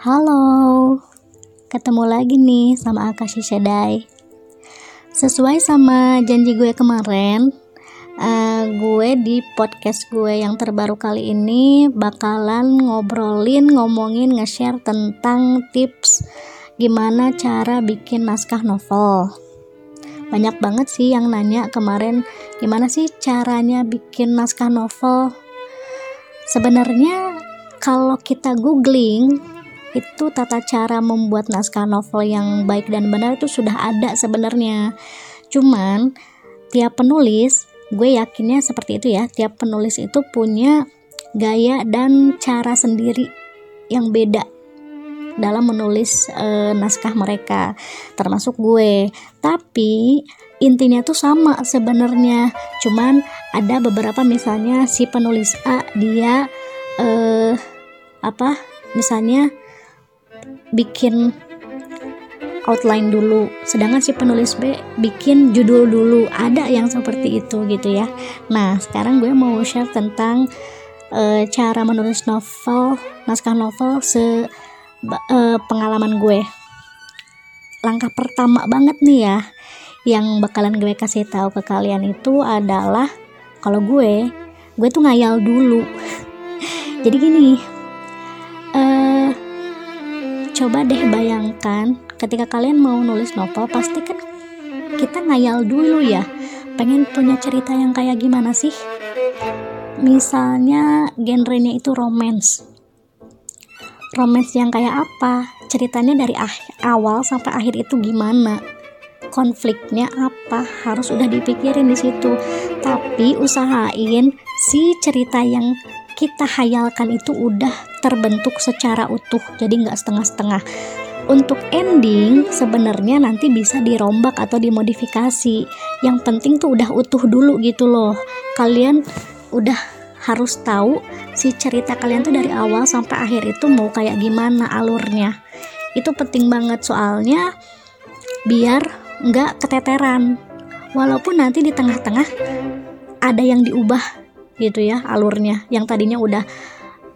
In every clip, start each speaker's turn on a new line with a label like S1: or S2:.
S1: Halo, ketemu lagi nih sama Akashi Shedai. Sesuai sama janji gue kemarin, uh, gue di podcast gue yang terbaru kali ini bakalan ngobrolin, ngomongin, nge-share tentang tips gimana cara bikin naskah novel. Banyak banget sih yang nanya kemarin gimana sih caranya bikin naskah novel. Sebenarnya kalau kita googling itu tata cara membuat naskah novel yang baik dan benar itu sudah ada sebenarnya. Cuman tiap penulis gue yakinnya seperti itu ya tiap penulis itu punya gaya dan cara sendiri yang beda dalam menulis e, naskah mereka termasuk gue. Tapi intinya tuh sama sebenarnya. Cuman ada beberapa misalnya si penulis A dia eh apa misalnya bikin outline dulu. Sedangkan si penulis B bikin judul dulu. Ada yang seperti itu gitu ya. Nah sekarang gue mau share tentang e, cara menulis novel naskah novel se e, pengalaman gue. Langkah pertama banget nih ya yang bakalan gue kasih tahu ke kalian itu adalah kalau gue gue tuh ngayal dulu. Jadi gini coba deh bayangkan ketika kalian mau nulis novel pasti kan kita ngayal dulu ya. Pengen punya cerita yang kayak gimana sih? Misalnya genrenya itu romance. Romance yang kayak apa? Ceritanya dari awal sampai akhir itu gimana konfliknya apa? Harus udah dipikirin di situ. Tapi usahain si cerita yang kita hayalkan itu udah terbentuk secara utuh jadi nggak setengah-setengah. Untuk ending sebenarnya nanti bisa dirombak atau dimodifikasi. Yang penting tuh udah utuh dulu gitu loh. Kalian udah harus tahu si cerita kalian tuh dari awal sampai akhir itu mau kayak gimana alurnya. Itu penting banget soalnya biar nggak keteteran walaupun nanti di tengah-tengah ada yang diubah gitu ya alurnya yang tadinya udah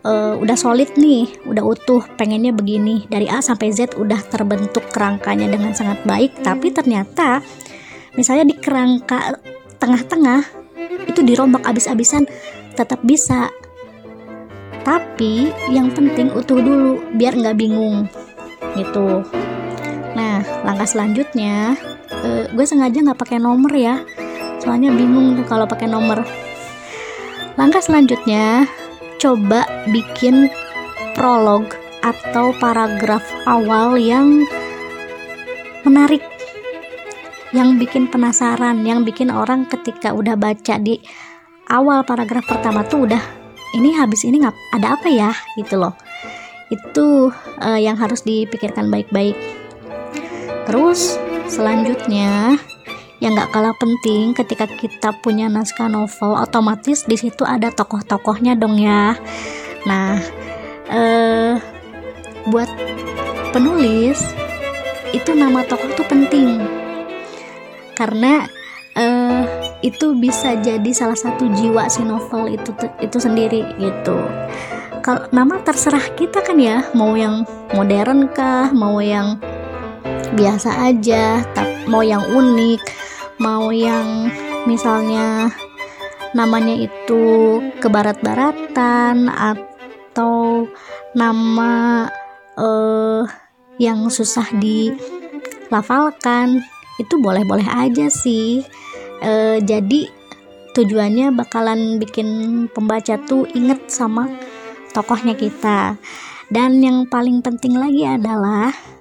S1: uh, udah solid nih, udah utuh, pengennya begini dari A sampai Z udah terbentuk kerangkanya dengan sangat baik, tapi ternyata misalnya di kerangka tengah-tengah itu dirombak abis-abisan tetap bisa. Tapi yang penting utuh dulu biar nggak bingung gitu. Langkah selanjutnya uh, gue sengaja nggak pakai nomor ya, soalnya bingung tuh kalau pakai nomor Langkah selanjutnya, coba bikin prolog atau paragraf awal yang menarik yang bikin penasaran, yang bikin orang ketika udah baca di awal paragraf pertama tuh udah ini habis ini nggak ada apa ya gitu loh. Itu uh, yang harus dipikirkan baik-baik. Terus selanjutnya yang gak kalah penting ketika kita punya naskah novel otomatis di situ ada tokoh-tokohnya dong ya. Nah eh, buat penulis itu nama tokoh itu penting. Karena eh, itu bisa jadi salah satu jiwa si novel itu itu sendiri gitu. Kalau nama terserah kita kan ya mau yang modern kah mau yang biasa aja mau yang unik mau yang misalnya namanya itu kebarat-baratan atau nama uh, yang susah dilafalkan itu boleh-boleh aja sih. Uh, jadi tujuannya bakalan bikin pembaca tuh inget sama tokohnya kita. Dan yang paling penting lagi adalah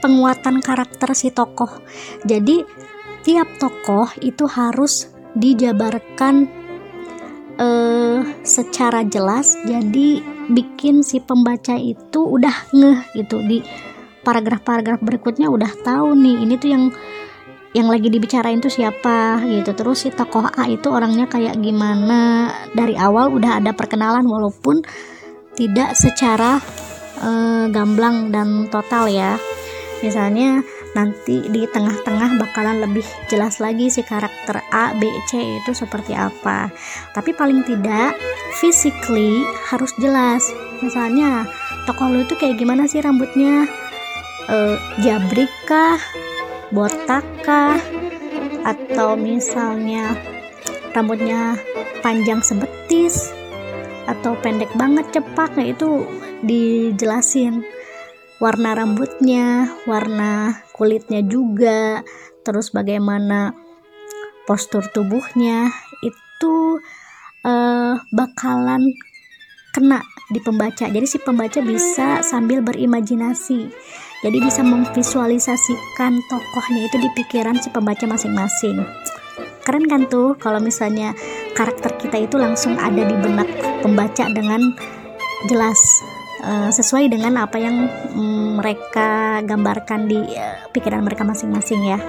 S1: penguatan karakter si tokoh. Jadi tiap tokoh itu harus dijabarkan uh, secara jelas. Jadi bikin si pembaca itu udah ngeh gitu di paragraf-paragraf berikutnya udah tahu nih ini tuh yang yang lagi dibicarain tuh siapa gitu terus si tokoh A itu orangnya kayak gimana dari awal udah ada perkenalan walaupun tidak secara uh, gamblang dan total ya misalnya nanti di tengah-tengah bakalan lebih jelas lagi si karakter A, B, C itu seperti apa. Tapi paling tidak physically harus jelas. Misalnya tokoh lu itu kayak gimana sih rambutnya? E, jabrik kah? Botak kah? Atau misalnya rambutnya panjang sebetis atau pendek banget cepak nah itu dijelasin warna rambutnya, warna kulitnya juga, terus bagaimana postur tubuhnya itu uh, bakalan kena di pembaca. Jadi si pembaca bisa sambil berimajinasi. Jadi bisa memvisualisasikan tokohnya itu di pikiran si pembaca masing-masing. Keren kan tuh kalau misalnya karakter kita itu langsung ada di benak pembaca dengan jelas Eh, sesuai dengan apa yang mm, mereka gambarkan di uh, pikiran mereka masing-masing ya.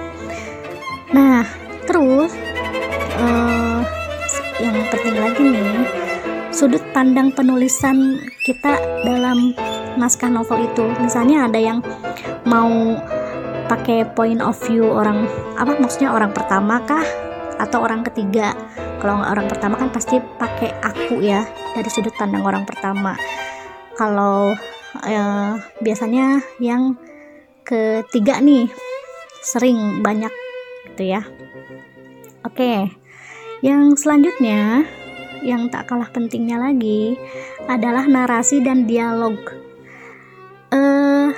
S1: Nah, terus uh, yang penting lagi nih, sudut pandang penulisan kita dalam naskah novel itu. Misalnya ada yang mau pakai point of view orang apa maksudnya orang pertama kah atau orang ketiga kalau orang pertama kan pasti pakai aku ya dari sudut pandang orang pertama kalau eh, biasanya yang ketiga nih sering banyak gitu ya. Oke yang selanjutnya yang tak kalah pentingnya lagi adalah narasi dan dialog. Eh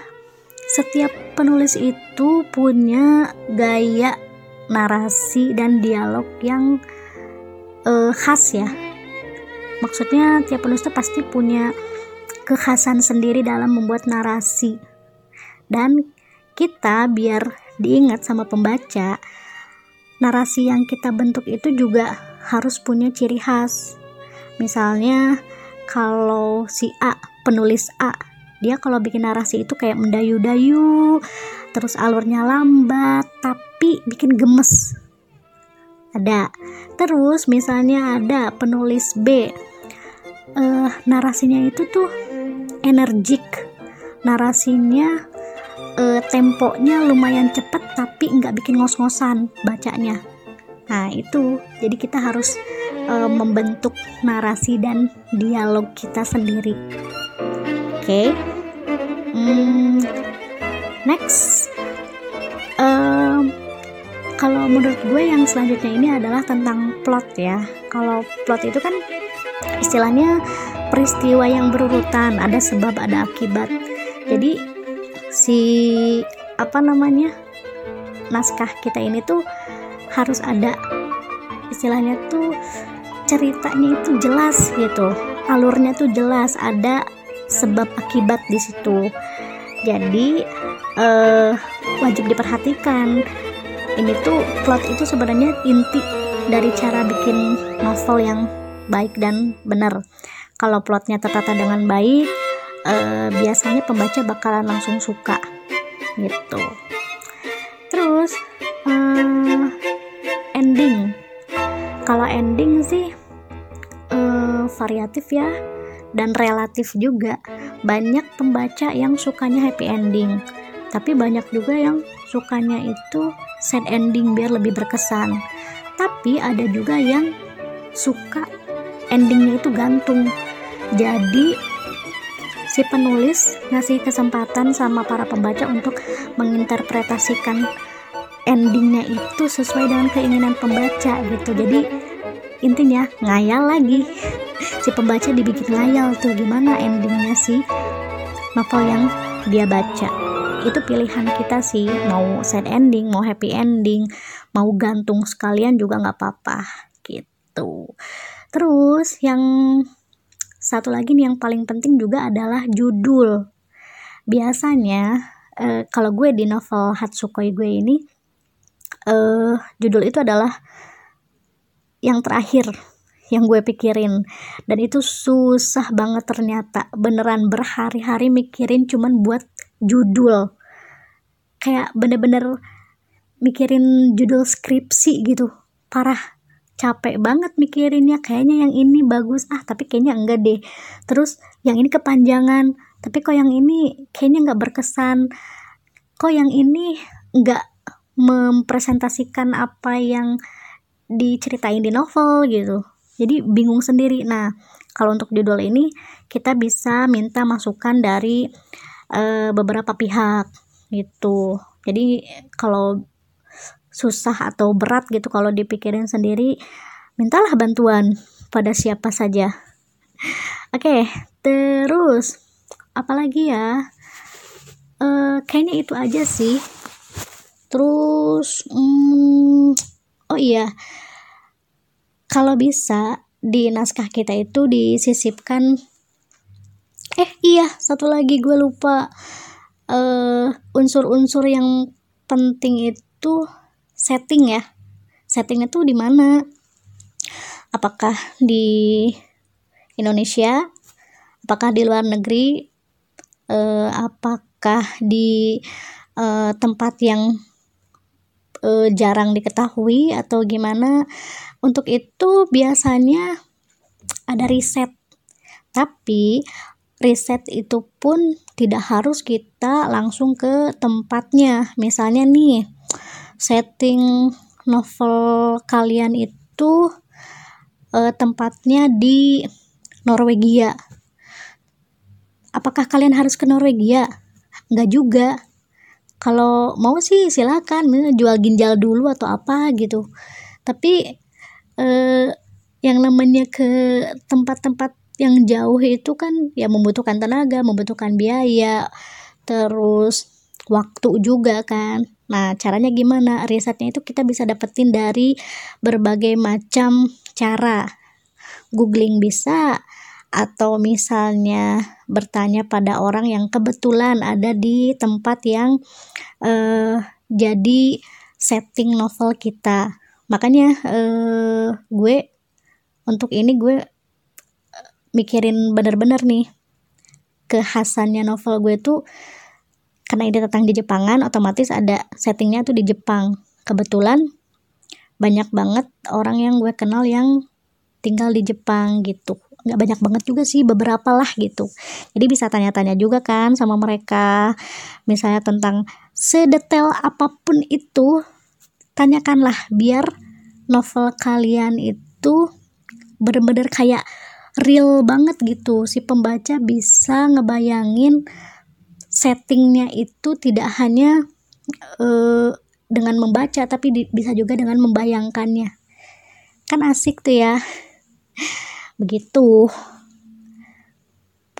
S1: setiap penulis itu punya gaya narasi dan dialog yang uh, khas ya. Maksudnya tiap penulis itu pasti punya kekhasan sendiri dalam membuat narasi. Dan kita biar diingat sama pembaca, narasi yang kita bentuk itu juga harus punya ciri khas. Misalnya kalau si A, penulis A, dia kalau bikin narasi itu kayak mendayu-dayu, terus alurnya lambat, tapi bikin gemes. Ada. Terus misalnya ada penulis B, uh, narasinya itu tuh energik. Narasinya uh, temponya lumayan cepet tapi nggak bikin ngos-ngosan bacanya. Nah itu. Jadi kita harus uh, membentuk narasi dan dialog kita sendiri. Oke. Okay. hmm, next. Um, kalau menurut gue yang selanjutnya ini adalah tentang plot ya. Kalau plot itu kan istilahnya peristiwa yang berurutan ada sebab ada akibat. Jadi si apa namanya naskah kita ini tuh harus ada istilahnya tuh ceritanya itu jelas gitu alurnya tuh jelas ada sebab akibat di situ. Jadi eh, wajib diperhatikan. Ini tuh plot itu sebenarnya inti dari cara bikin novel yang baik dan benar kalau plotnya tertata dengan baik eh, biasanya pembaca bakalan langsung suka gitu. Terus eh, ending. Kalau ending sih eh, variatif ya dan relatif juga. Banyak pembaca yang sukanya happy ending tapi banyak juga yang sukanya itu sad ending biar lebih berkesan. Tapi ada juga yang suka endingnya itu gantung jadi si penulis ngasih kesempatan sama para pembaca untuk menginterpretasikan endingnya itu sesuai dengan keinginan pembaca gitu. Jadi intinya ngayal lagi. Si pembaca dibikin ngayal tuh gimana endingnya sih novel yang dia baca. Itu pilihan kita sih mau sad ending mau happy ending mau gantung sekalian juga nggak apa-apa gitu. Terus yang satu lagi nih yang paling penting juga adalah judul. Biasanya eh, kalau gue di novel Hatsukoi gue ini eh, judul itu adalah yang terakhir yang gue pikirin. Dan itu susah banget ternyata. Beneran berhari-hari mikirin cuman buat judul. Kayak bener-bener mikirin judul skripsi gitu. Parah capek banget mikirinnya. Kayaknya yang ini bagus. Ah tapi kayaknya enggak deh. Terus yang ini kepanjangan. Tapi kok yang ini kayaknya nggak berkesan. Kok yang ini nggak mempresentasikan apa yang diceritain di novel gitu. Jadi bingung sendiri. Nah kalau untuk judul ini kita bisa minta masukan dari uh, beberapa pihak gitu. Jadi kalau susah atau berat gitu kalau dipikirin sendiri mintalah bantuan pada siapa saja. Oke okay, terus apalagi ya? Uh, kayaknya itu aja sih. Terus hmm, oh iya. Kalau bisa di naskah kita itu disisipkan eh iya satu lagi gue lupa. Uh, unsur-unsur yang penting itu setting ya. Settingnya tuh di mana? Apakah di Indonesia? Apakah di luar negeri? Uh, apakah di uh, tempat yang uh, jarang diketahui atau gimana? Untuk itu biasanya ada riset. Tapi riset itu pun tidak harus kita langsung ke tempatnya. Misalnya nih setting novel kalian itu uh, tempatnya di Norwegia. Apakah kalian harus ke Norwegia? Enggak juga. Kalau mau sih silakan jual ginjal dulu atau apa gitu. Tapi eh, yang namanya ke tempat-tempat yang jauh itu kan ya membutuhkan tenaga membutuhkan biaya. Terus waktu juga kan. Nah caranya gimana? Risetnya itu kita bisa dapetin dari berbagai macam cara. Googling bisa atau misalnya bertanya pada orang yang kebetulan ada di tempat yang uh, jadi setting novel kita. Makanya uh, gue untuk ini gue eh, mikirin bener-bener nih kekhasannya novel gue tuh karena ini tentang di Jepangan otomatis ada settingnya tuh di Jepang. Kebetulan banyak banget orang yang gue kenal yang tinggal di Jepang gitu. Nggak banyak banget juga sih beberapa lah gitu. Jadi bisa tanya-tanya juga kan sama mereka. Misalnya tentang sedetail apa pun itu tanyakanlah biar novel kalian itu bener-bener kayak real banget gitu. Si pembaca bisa ngebayangin settingnya itu tidak hanya uh, dengan membaca tapi di, bisa juga dengan membayangkannya. Kan asik tuh ya. Begitu.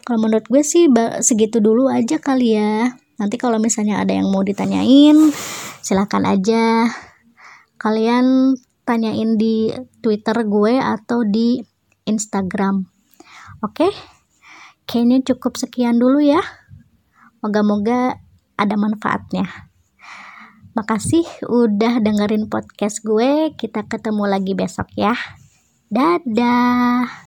S1: Kalau menurut gue sih segitu dulu aja kali ya. Nanti kalau misalnya ada yang mau ditanyain silahkan aja. Kalian tanyain di twitter gue atau di instagram. Oke? Kayaknya cukup sekian dulu ya moga-moga ada manfaatnya Makasih udah dengerin podcast gue. Kita ketemu lagi besok ya. Dadah.